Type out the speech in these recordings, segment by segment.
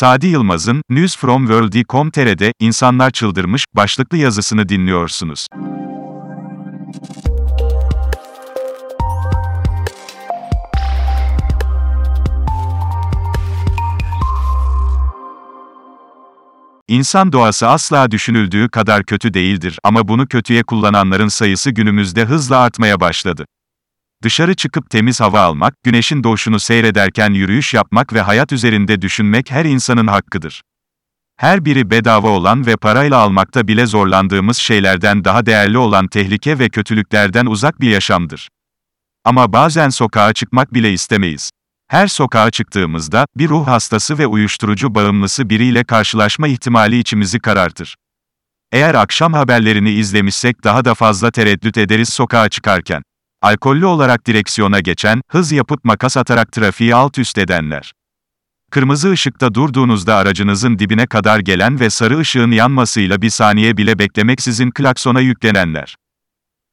Sadi Yılmaz'ın News from World.com.tr'de İnsanlar Çıldırmış başlıklı yazısını dinliyorsunuz. İnsan doğası asla düşünüldüğü kadar kötü değildir ama bunu kötüye kullananların sayısı günümüzde hızla artmaya başladı. Dışarı çıkıp temiz hava almak, güneşin doğuşunu seyrederken yürüyüş yapmak ve hayat üzerinde düşünmek her insanın hakkıdır. Her biri bedava olan ve parayla almakta bile zorlandığımız şeylerden daha değerli olan tehlike ve kötülüklerden uzak bir yaşamdır. Ama bazen sokağa çıkmak bile istemeyiz. Her sokağa çıktığımızda, bir ruh hastası ve uyuşturucu bağımlısı biriyle karşılaşma ihtimali içimizi karartır. Eğer akşam haberlerini izlemişsek daha da fazla tereddüt ederiz sokağa çıkarken. Alkollü olarak direksiyona geçen, hız yapıp makas atarak trafiği alt üst edenler. Kırmızı ışıkta durduğunuzda aracınızın dibine kadar gelen ve sarı ışığın yanmasıyla bir saniye bile beklemeksizin klaksona yüklenenler.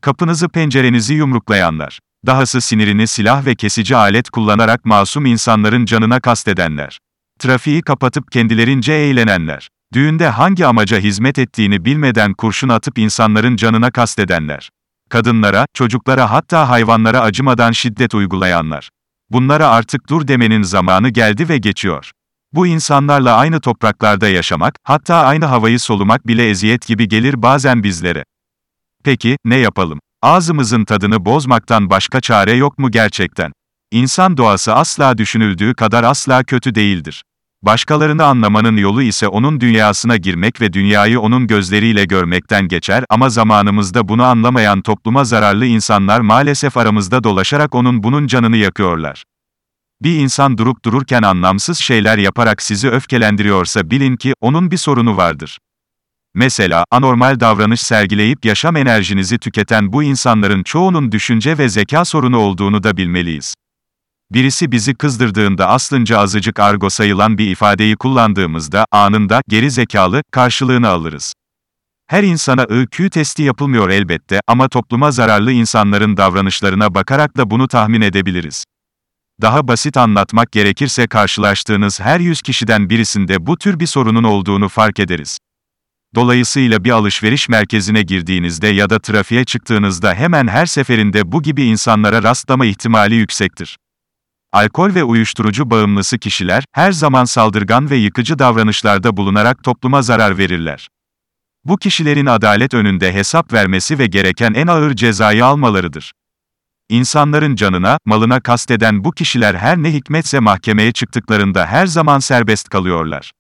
Kapınızı pencerenizi yumruklayanlar. Dahası sinirini silah ve kesici alet kullanarak masum insanların canına kastedenler. Trafiği kapatıp kendilerince eğlenenler. Düğünde hangi amaca hizmet ettiğini bilmeden kurşun atıp insanların canına kastedenler. Kadınlara, çocuklara hatta hayvanlara acımadan şiddet uygulayanlar. Bunlara artık dur demenin zamanı geldi ve geçiyor. Bu insanlarla aynı topraklarda yaşamak, hatta aynı havayı solumak bile eziyet gibi gelir bazen bizlere. Peki, ne yapalım? Ağzımızın tadını bozmaktan başka çare yok mu gerçekten? İnsan doğası asla düşünüldüğü kadar asla kötü değildir. Başkalarını anlamanın yolu ise onun dünyasına girmek ve dünyayı onun gözleriyle görmekten geçer ama zamanımızda bunu anlamayan topluma zararlı insanlar maalesef aramızda dolaşarak onun bunun canını yakıyorlar. Bir insan durup dururken anlamsız şeyler yaparak sizi öfkelendiriyorsa bilin ki onun bir sorunu vardır. Mesela, anormal davranış sergileyip yaşam enerjinizi tüketen bu insanların çoğunun düşünce ve zeka sorunu olduğunu da bilmeliyiz. Birisi bizi kızdırdığında aslınca azıcık argo sayılan bir ifadeyi kullandığımızda, anında, geri zekalı, karşılığını alırız. Her insana IQ testi yapılmıyor elbette ama topluma zararlı insanların davranışlarına bakarak da bunu tahmin edebiliriz. Daha basit anlatmak gerekirse karşılaştığınız her 100 kişiden birisinde bu tür bir sorunun olduğunu fark ederiz. Dolayısıyla bir alışveriş merkezine girdiğinizde ya da trafiğe çıktığınızda hemen her seferinde bu gibi insanlara rastlama ihtimali yüksektir. Alkol ve uyuşturucu bağımlısı kişiler, her zaman saldırgan ve yıkıcı davranışlarda bulunarak topluma zarar verirler. Bu kişilerin adalet önünde hesap vermesi ve gereken en ağır cezayı almalarıdır. İnsanların canına, malına kasteden bu kişiler her ne hikmetse mahkemeye çıktıklarında her zaman serbest kalıyorlar.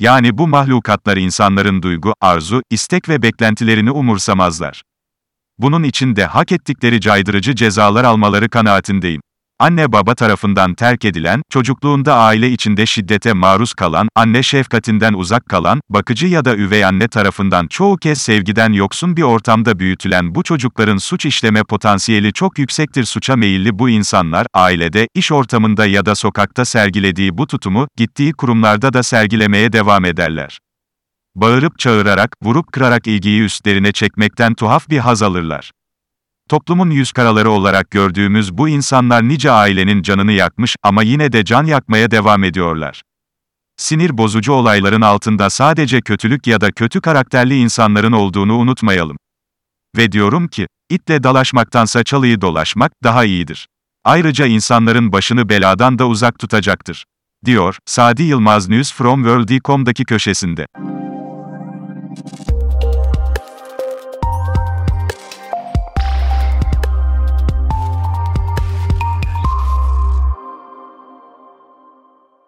Yani bu mahlukatlar insanların duygu, arzu, istek ve beklentilerini umursamazlar. Bunun için de hak ettikleri caydırıcı cezalar almaları kanaatindeyim. Anne baba tarafından terk edilen, çocukluğunda aile içinde şiddete maruz kalan, anne şefkatinden uzak kalan, bakıcı ya da üvey anne tarafından çoğu kez sevgiden yoksun bir ortamda büyütülen bu çocukların suç işleme potansiyeli çok yüksektir. Suça meyilli bu insanlar, ailede, iş ortamında ya da sokakta sergilediği bu tutumu, gittiği kurumlarda da sergilemeye devam ederler. Bağırıp çağırarak, vurup kırarak ilgiyi üstlerine çekmekten tuhaf bir haz alırlar. Toplumun yüz karaları olarak gördüğümüz bu insanlar nice ailenin canını yakmış ama yine de can yakmaya devam ediyorlar. Sinir bozucu olayların altında sadece kötülük ya da kötü karakterli insanların olduğunu unutmayalım. Ve diyorum ki, itle dalaşmaktansa çalıyı dolaşmak daha iyidir. Ayrıca insanların başını beladan da uzak tutacaktır. Diyor, Sadi Yılmaz News from World.com'daki köşesinde.